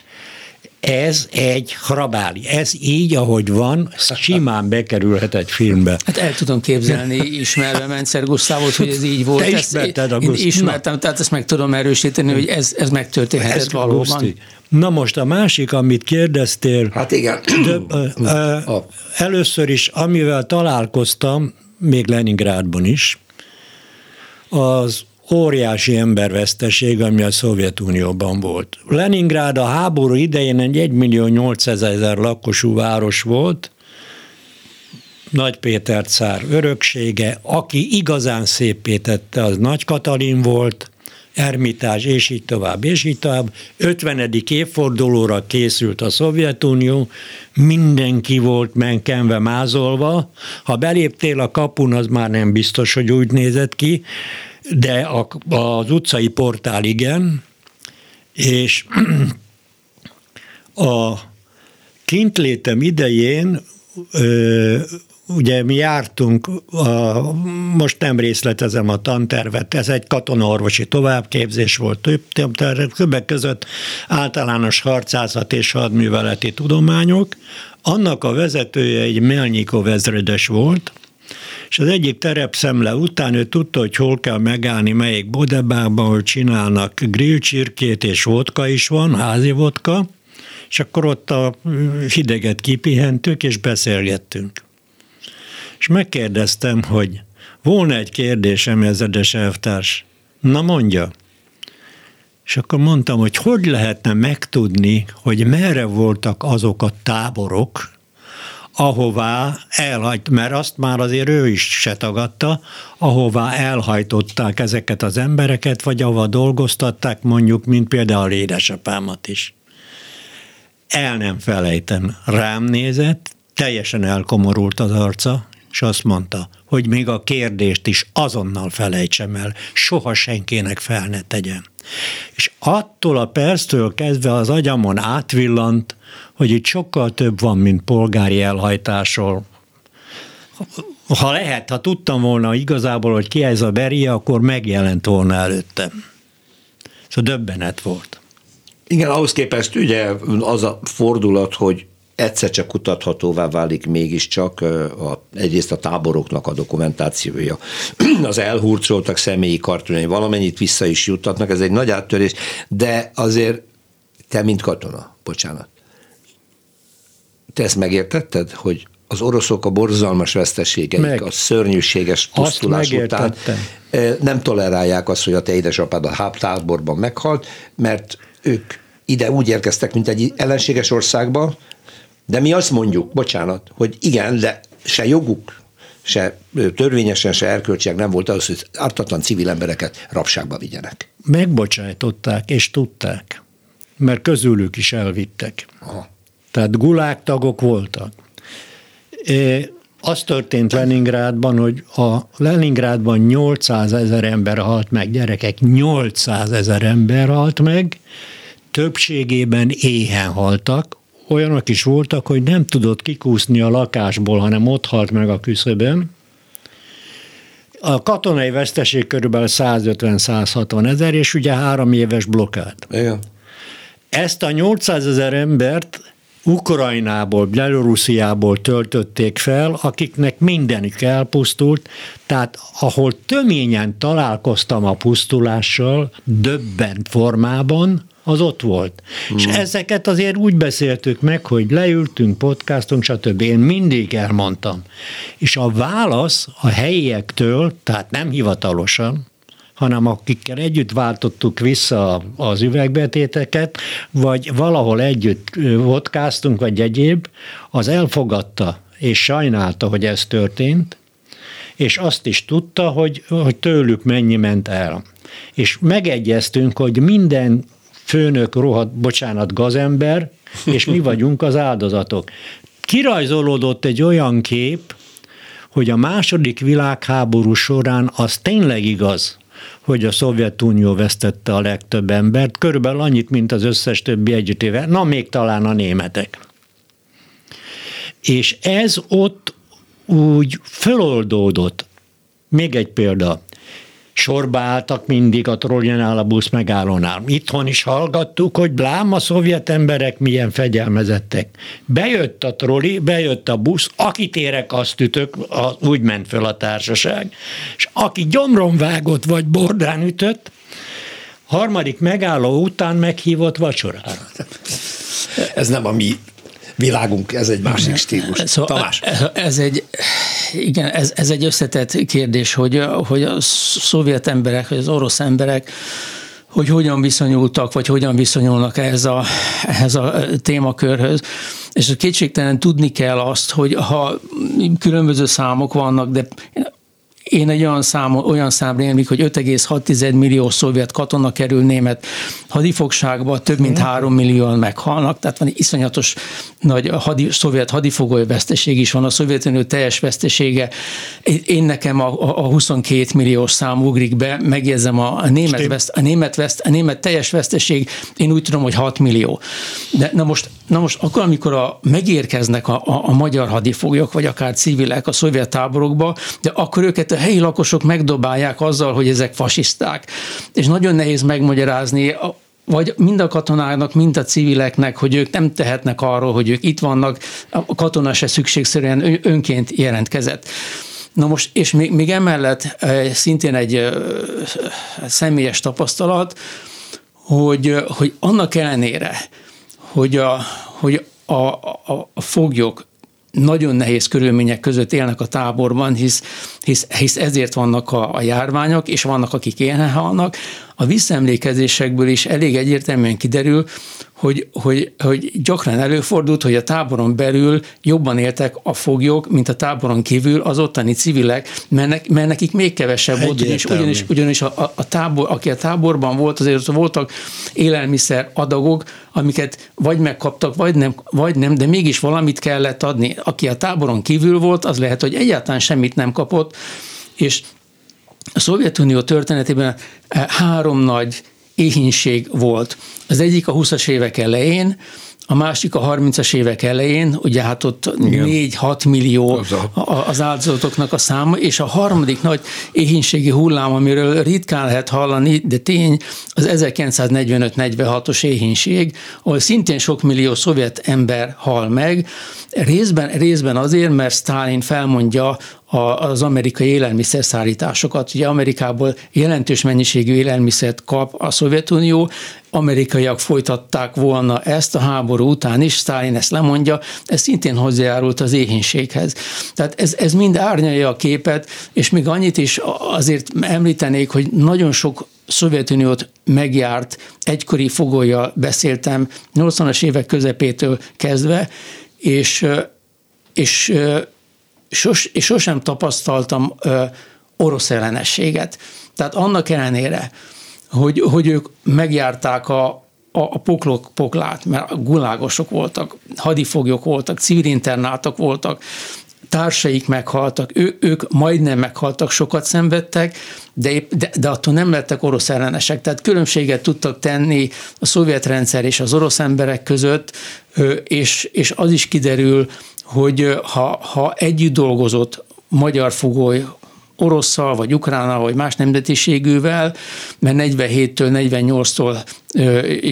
Ez egy hrabáli. Ez így, ahogy van, simán bekerülhet egy filmbe. Hát el tudom képzelni, ismerve Mencer Gusztávot, hogy ez így volt. Te ismerted a Guszti? Ismertem, tehát ezt meg tudom erősíteni, hogy ez, ez megtörténhetett ez valóban. Guszti. Na most a másik, amit kérdeztél. Hát igen. De, ö, ö, először is, amivel találkoztam, még Leningrádban is, az óriási emberveszteség, ami a Szovjetunióban volt. Leningrád a háború idején egy 1 millió 800 ezer lakosú város volt, nagy Péter cár öröksége, aki igazán szépé tette, az Nagy Katalin volt, Ermitás, és így tovább, és így tovább. 50. évfordulóra készült a Szovjetunió, mindenki volt menkenve, mázolva. Ha beléptél a kapun, az már nem biztos, hogy úgy nézett ki, de a, az utcai portál igen, és a kintlétem idején ugye mi jártunk, a, most nem részletezem a tantervet, ez egy katonaorvosi továbbképzés volt, több, többek között általános harcászat és hadműveleti tudományok. Annak a vezetője egy Melnyikov ezredes volt, és az egyik terepszemle után ő tudta, hogy hol kell megállni, melyik bodebában, ahol csinálnak grillcsirkét, és vodka is van, házi vodka, és akkor ott a hideget kipihentük, és beszélgettünk. És megkérdeztem, hogy volna egy kérdésem, ezedes elvtárs. Na mondja. És akkor mondtam, hogy hogy lehetne megtudni, hogy merre voltak azok a táborok, ahová elhajt, mert azt már azért ő is se tagadta, ahová elhajtották ezeket az embereket, vagy ahova dolgoztatták, mondjuk, mint például édesapámat is. El nem felejtem, rám nézett, teljesen elkomorult az arca, és azt mondta, hogy még a kérdést is azonnal felejtsem el, soha senkinek fel ne tegyen. És attól a perctől kezdve az agyamon átvillant, hogy itt sokkal több van, mint polgári elhajtásról. Ha lehet, ha tudtam volna igazából, hogy ki ez a Beria, akkor megjelent volna előttem. Szóval döbbenet volt. Igen, ahhoz képest ugye az a fordulat, hogy egyszer csak kutathatóvá válik mégiscsak a, egyrészt a táboroknak a dokumentációja. Az elhurcoltak személyi kartonai valamennyit vissza is juttatnak, ez egy nagy áttörés, de azért te, mint katona, bocsánat, te ezt megértetted, hogy az oroszok a borzalmas veszteségeik, Meg. a szörnyűséges pusztulás után nem tolerálják azt, hogy a te édesapád a háptáborban meghalt, mert ők ide úgy érkeztek, mint egy ellenséges országba, de mi azt mondjuk, bocsánat, hogy igen, de se joguk, se törvényesen, se erkölcsileg nem volt az, hogy ártatlan civil embereket rabságba vigyenek. Megbocsájtották, és tudták, mert közülük is elvittek. Aha. Tehát gulágtagok voltak. É, az történt Leningrádban, hogy a Leningrádban 800 ezer ember halt meg, gyerekek, 800 ezer ember halt meg, többségében éhen haltak, olyanok is voltak, hogy nem tudott kikúszni a lakásból, hanem ott halt meg a küszöbön. A katonai veszteség körülbelül 150-160 ezer, és ugye három éves blokkád. Igen. Ezt a 800 ezer embert Ukrajnából, Belorussziából töltötték fel, akiknek mindenük elpusztult, tehát ahol töményen találkoztam a pusztulással, döbbent formában, az ott volt. Hmm. És ezeket azért úgy beszéltük meg, hogy leültünk, podcastunk, stb. Én mindig elmondtam. És a válasz a helyiektől, tehát nem hivatalosan, hanem akikkel együtt váltottuk vissza az üvegbetéteket, vagy valahol együtt vodkáztunk, vagy egyéb, az elfogadta és sajnálta, hogy ez történt, és azt is tudta, hogy, hogy tőlük mennyi ment el. És megegyeztünk, hogy minden főnök rohadt, bocsánat, gazember, és mi vagyunk az áldozatok. Kirajzolódott egy olyan kép, hogy a második világháború során az tényleg igaz, hogy a Szovjetunió vesztette a legtöbb embert, körülbelül annyit, mint az összes többi együttével, na még talán a németek. És ez ott úgy föloldódott. Még egy példa sorba álltak mindig a Troljanál a busz megállónál. Itthon is hallgattuk, hogy blám a szovjet emberek milyen fegyelmezettek. Bejött a troli, bejött a busz, akit érek, azt ütök, úgy ment föl a társaság, és aki gyomron vágott vagy bordán ütött, harmadik megálló után meghívott vacsorára. Ez nem a mi világunk, ez egy másik stílus. Szóval Tamás. Ez egy, igen, ez, ez egy összetett kérdés, hogy, hogy a szovjet emberek, vagy az orosz emberek hogy hogyan viszonyultak, vagy hogyan viszonyulnak ehhez a, ehhez a témakörhöz. És kétségtelen tudni kell azt, hogy ha különböző számok vannak, de én egy olyan, szám, olyan számra élmik, hogy 5,6 millió szovjet katona kerül német hadifogságba, több mint 3 mhm. millióan meghalnak, tehát van egy iszonyatos nagy hadi, szovjet hadifogoly veszteség is van, a Szovjetunió teljes vesztesége. Én nekem a, a 22 milliós szám ugrik be, megjegyzem a, a, német, veszt, a, német, veszt, a német teljes veszteség, én úgy tudom, hogy 6 millió. De na most, na most akkor, amikor a, megérkeznek a, a, a magyar hadifoglyok, vagy akár civilek a szovjet táborokba, de akkor őket a helyi lakosok megdobálják azzal, hogy ezek fasiszták. És nagyon nehéz megmagyarázni vagy mind a katonáknak, mind a civileknek, hogy ők nem tehetnek arról, hogy ők itt vannak, a katona se szükségszerűen önként jelentkezett. Na most, és még, még emellett eh, szintén egy eh, személyes tapasztalat, hogy, hogy annak ellenére, hogy a, hogy a, a, a foglyok nagyon nehéz körülmények között élnek a táborban, hisz, hisz, hisz ezért vannak a, a járványok, és vannak, akik éhen halnak. A visszaemlékezésekből is elég egyértelműen kiderül, hogy, hogy, hogy gyakran előfordult, hogy a táboron belül jobban éltek a foglyok, mint a táboron kívül az ottani civilek, mert, mert nekik még kevesebb volt, ugyanis, ugyanis, ugyanis a, a tábor, aki a táborban volt, azért voltak élelmiszer adagok, amiket vagy megkaptak, vagy nem, vagy nem, de mégis valamit kellett adni. Aki a táboron kívül volt, az lehet, hogy egyáltalán semmit nem kapott, és a Szovjetunió történetében eh, három nagy éhínség volt. Az egyik a 20-as évek elején, a másik a 30-as évek elején, ugye hát ott 4-6 millió az áldozatoknak a száma, és a harmadik nagy éhínségi hullám, amiről ritkán lehet hallani, de tény, az 1945-46-os éhínség, ahol szintén sok millió szovjet ember hal meg, részben, részben azért, mert Stalin felmondja az amerikai élelmiszerszállításokat. Ugye Amerikából jelentős mennyiségű élelmiszert kap a Szovjetunió, amerikaiak folytatták volna ezt a háború után is, Stalin ezt lemondja, ez szintén hozzájárult az éhénységhez. Tehát ez, ez mind árnyalja a képet, és még annyit is azért említenék, hogy nagyon sok Szovjetuniót megjárt, egykori fogolja beszéltem, 80-as évek közepétől kezdve, és, és, sos, és sosem tapasztaltam orosz ellenességet. Tehát annak ellenére, hogy, hogy ők megjárták a, a, a poklok poklát, mert gulágosok voltak, hadifoglyok voltak, civilinternátok voltak, társaik meghaltak, ő, ők majdnem meghaltak, sokat szenvedtek, de, de, de attól nem lettek orosz ellenesek. Tehát különbséget tudtak tenni a szovjet rendszer és az orosz emberek között, és, és az is kiderül, hogy ha, ha együtt dolgozott magyar fogoly orosszal, vagy ukránnal, vagy más nemzetiségűvel, mert 47-től 48-tól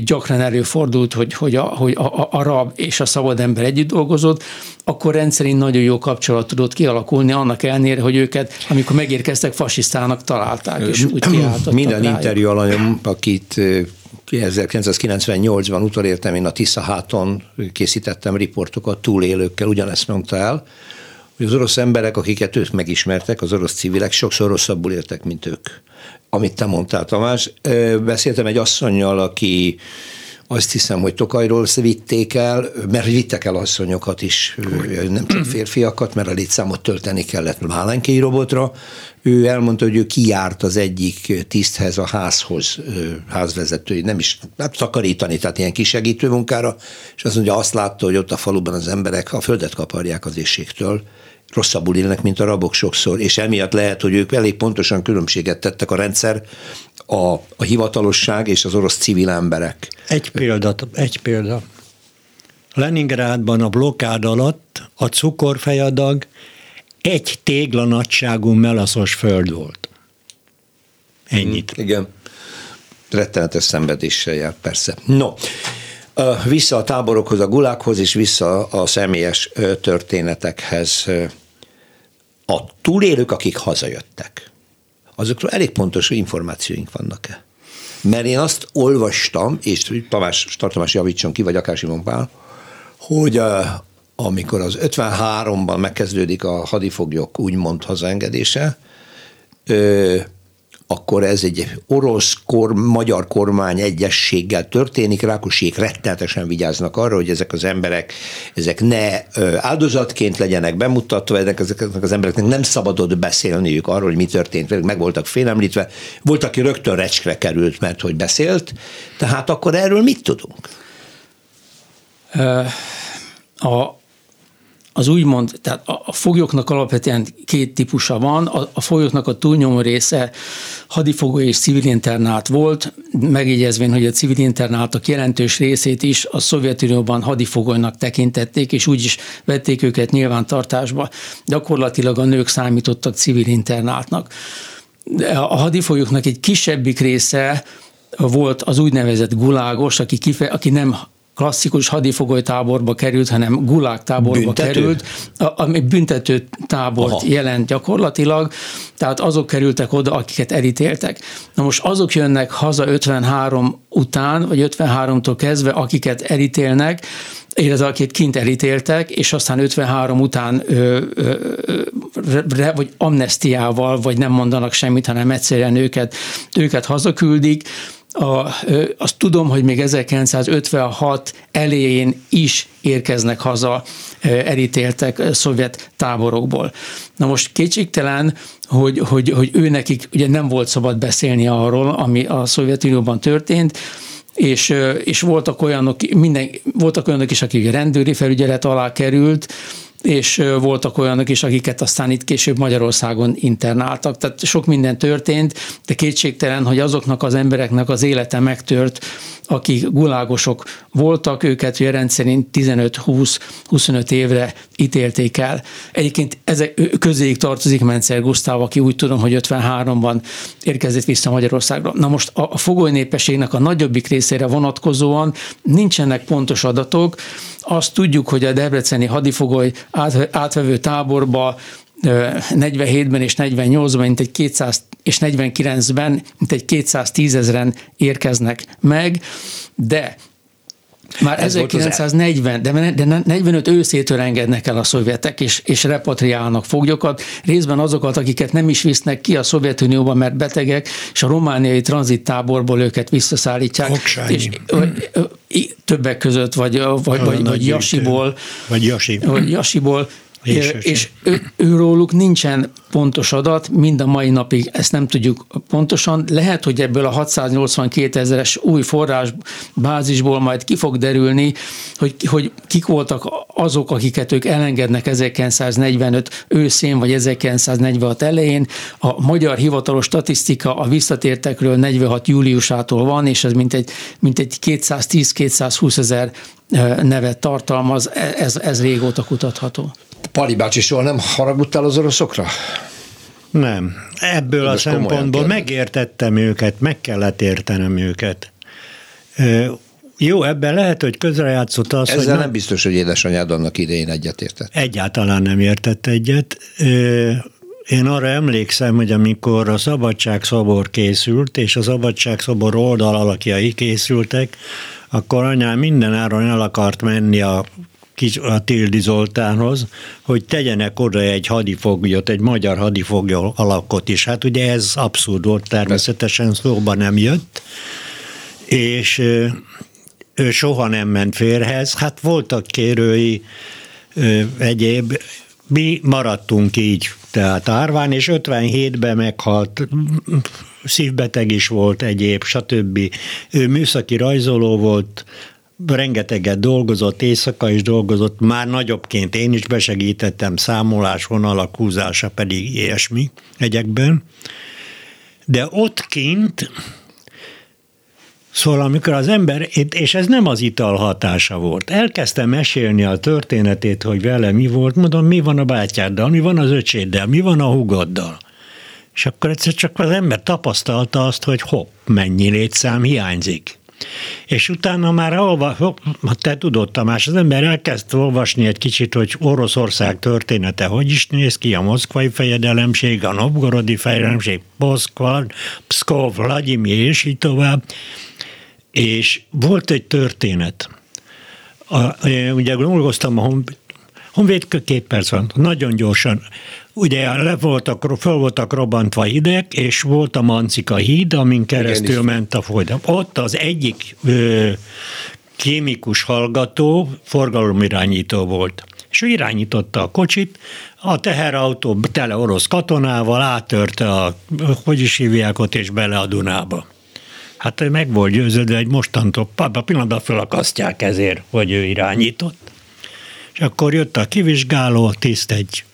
gyakran előfordult, hogy, hogy, a, hogy a, a, a rab és a szabad ember együtt dolgozott, akkor rendszerint nagyon jó kapcsolat tudott kialakulni, annak ellenére, hogy őket, amikor megérkeztek, fasisztának találták, és úgy Minden rájuk. interjú alanyom, akit 1998-ban utolértem, én a Tisza háton készítettem riportokat túlélőkkel, ugyanezt mondta el, hogy az orosz emberek, akiket ők megismertek, az orosz civilek sokszor rosszabbul éltek, mint ők. Amit te mondtál, Tamás. Beszéltem egy asszonynal, aki azt hiszem, hogy Tokajról vitték el, mert vittek el asszonyokat is, nem csak férfiakat, mert a létszámot tölteni kellett Válenkéi robotra. Ő elmondta, hogy ő kijárt az egyik tiszthez a házhoz, házvezetői, nem is hát takarítani, tehát ilyen kisegítő munkára, és azt mondja, azt látta, hogy ott a faluban az emberek a földet kaparják az éjségtől, rosszabbul élnek, mint a rabok sokszor, és emiatt lehet, hogy ők elég pontosan különbséget tettek a rendszer, a, a hivatalosság és az orosz civil emberek. Egy példa, egy példa. Leningrádban a blokkád alatt a cukorfejadag egy tégla nagyságú melaszos föld volt. Ennyit. Mm, igen. Rettenetes szenvedéssel jár, persze. No, vissza a táborokhoz, a gulákhoz, és vissza a személyes történetekhez a túlélők, akik hazajöttek, azokról elég pontos információink vannak-e? Mert én azt olvastam, és Tamás, Tartomás javítson ki, vagy akár Simon Pál, hogy amikor az 53-ban megkezdődik a hadifoglyok úgymond hazaengedése, akkor ez egy orosz kor, magyar kormány egyességgel történik, Rákosiék rettenetesen vigyáznak arra, hogy ezek az emberek, ezek ne áldozatként legyenek bemutatva, ezek, ezeknek az embereknek nem szabadott beszélniük arról, hogy mi történt, meg voltak félemlítve, volt, aki rögtön recskre került, mert hogy beszélt, tehát akkor erről mit tudunk? A, az úgymond, tehát a foglyoknak alapvetően két típusa van, a, a foglyoknak a túlnyomó része hadifogó és civil internát volt, megjegyezvén, hogy a civil internátok jelentős részét is a Szovjetunióban hadifogolynak tekintették, és úgy is vették őket nyilvántartásba. Gyakorlatilag a nők számítottak civil internátnak. A hadifoglyoknak egy kisebbik része volt az úgynevezett gulágos, aki, kife, aki nem klasszikus hadifogolytáborba került, hanem gulág táborba büntető? került, ami büntető tábort Aha. jelent gyakorlatilag, tehát azok kerültek oda, akiket elítéltek. Na most azok jönnek haza 53 után, vagy 53-tól kezdve, akiket elítélnek, illetve akit kint elítéltek, és aztán 53 után ö, ö, ö, vagy amnestiával, vagy nem mondanak semmit, hanem egyszerűen őket, őket hazaküldik, a, azt tudom, hogy még 1956 elején is érkeznek haza elítéltek szovjet táborokból. Na most kétségtelen, hogy, hogy, hogy ő nekik ugye nem volt szabad beszélni arról, ami a Szovjetunióban történt, és, és voltak olyanok, minden, voltak olyanok is, akik rendőri felügyelet alá került, és voltak olyanok is, akiket aztán itt később Magyarországon internáltak. Tehát sok minden történt, de kétségtelen, hogy azoknak az embereknek az élete megtört, akik gulágosok voltak, őket ugye rendszerint 15-20-25 évre ítélték el. Egyébként ezek közéig tartozik Mencer Gusztáv, aki úgy tudom, hogy 53-ban érkezett vissza Magyarországra. Na most a, fogoly népességnek a nagyobbik részére vonatkozóan nincsenek pontos adatok. Azt tudjuk, hogy a debreceni hadifogoly átvevő táborba 47-ben és 48-ban, mint egy 200 és 49-ben, mint egy 210 ezeren érkeznek meg, de már Ez 1940, de, de 45 őszétől engednek el a szovjetek, és, és repatriálnak foglyokat, részben azokat, akiket nem is visznek ki a Szovjetunióba, mert betegek, és a romániai tranzittáborból őket visszaszállítják. Oksányi. És, többek között, vagy, vagy, vagy, vagy Jasiból. Vagy Jasi. Vagy Jasiból és, és ő, őróluk nincsen pontos adat, mind a mai napig ezt nem tudjuk pontosan. Lehet, hogy ebből a 682 ezeres új forrás bázisból majd ki fog derülni, hogy, hogy kik voltak azok, akiket ők elengednek 1945 őszén, vagy 1946 elején. A magyar hivatalos statisztika a visszatértekről 46 júliusától van, és ez mintegy, mintegy 210-220 ezer nevet tartalmaz, e, ez, ez régóta kutatható. Pali bácsi soha nem haragudtál az oroszokra? Nem. Ebből Most a szempontból megértettem őket, meg kellett értenem őket. Jó, ebben lehet, hogy közrejátszott az, Ezzel hogy... nem biztos, hogy édesanyád annak idején egyetértett. Egyáltalán nem értett egyet. Én arra emlékszem, hogy amikor a Szabadságszobor készült, és a Szabadságszobor oldal alakjai készültek, akkor anyám minden áron el akart menni a a Tildi Zoltánhoz, hogy tegyenek oda egy hadifoglyot, egy magyar hadifoglyot alakot is. Hát ugye ez abszurd volt, természetesen szóba nem jött, és ő soha nem ment férhez. Hát voltak kérői egyéb, mi maradtunk így, tehát Árván, és 57-ben meghalt, szívbeteg is volt egyéb, stb. Ő műszaki rajzoló volt, rengeteget dolgozott, éjszaka is dolgozott, már nagyobbként én is besegítettem, számolás, vonalak húzása pedig ilyesmi egyekben. De ott kint, Szóval amikor az ember, és ez nem az ital hatása volt, elkezdtem mesélni a történetét, hogy vele mi volt, mondom, mi van a bátyáddal, mi van az öcséddel, mi van a hugoddal. És akkor egyszer csak az ember tapasztalta azt, hogy hopp, mennyi létszám hiányzik. És utána már olva, te tudod Tamás, az ember elkezd olvasni egy kicsit, hogy Oroszország története hogy is néz ki, a moszkvai fejedelemség, a novgorodi fejedelemség, Moszkva, Pszkov, Vladimir, és így tovább. És volt egy történet. A, ugye dolgoztam a Honvéd két perc van, nagyon gyorsan. Ugye le voltak, föl voltak robbantva hideg, és volt a Mancika híd, amin keresztül Igen, ment a folyam. Ott az egyik ö, kémikus hallgató forgalomirányító volt. És ő irányította a kocsit, a teherautó tele orosz katonával átörte a, hogy is hívják ott, és bele a Dunába. Hát meg volt győződve, hogy mostantól a pillanatban felakasztják ezért, hogy ő irányított. És akkor jött a kivizsgáló tiszt, egy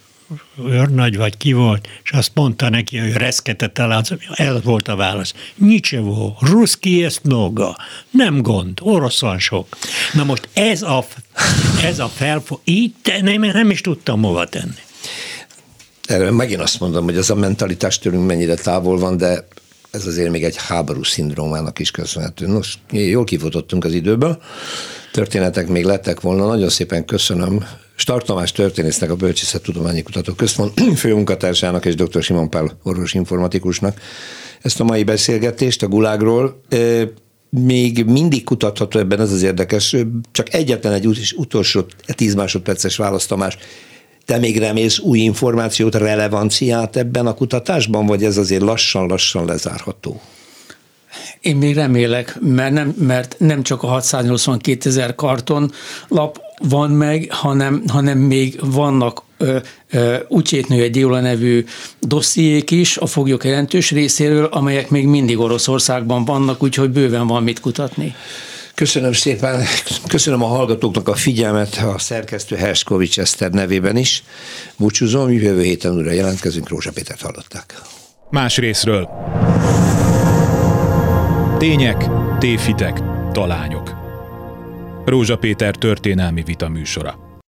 őrnagy vagy ki volt, és azt mondta neki, hogy reszketett el, ez volt a válasz. Nicsevo, ruszki ezt noga, nem gond, orosz van sok. Na most ez a, ez a felfog, így nem, nem is tudtam hova tenni. Erről megint azt mondom, hogy ez a mentalitás tőlünk mennyire távol van, de ez azért még egy háború szindrómának is köszönhető. Nos, jól kifutottunk az időből, történetek még lettek volna. Nagyon szépen köszönöm Stark Tamás történésznek, a Bölcsészettudományi Kutató Központ főmunkatársának és dr. Simon Pál orvos informatikusnak ezt a mai beszélgetést a gulágról. Még mindig kutatható ebben, ez az érdekes, csak egyetlen egy utolsó 10 másodperces választ, Tamás. Te még remélsz új információt, relevanciát ebben a kutatásban, vagy ez azért lassan-lassan lezárható? Én még remélek, mert nem, mert nem csak a 682 ezer karton lap van meg, hanem, hanem még vannak Ucsétnő egy Diola nevű dossziék is a foglyok jelentős részéről, amelyek még mindig Oroszországban vannak, úgyhogy bőven van mit kutatni. Köszönöm szépen, köszönöm a hallgatóknak a figyelmet, a szerkesztő Herskovics Eszter nevében is. Búcsúzom, jövő héten újra jelentkezünk, Rózsa Pétert hallották. Más részről. Tények, tévhitek, talányok. Rózsa Péter történelmi vita műsora.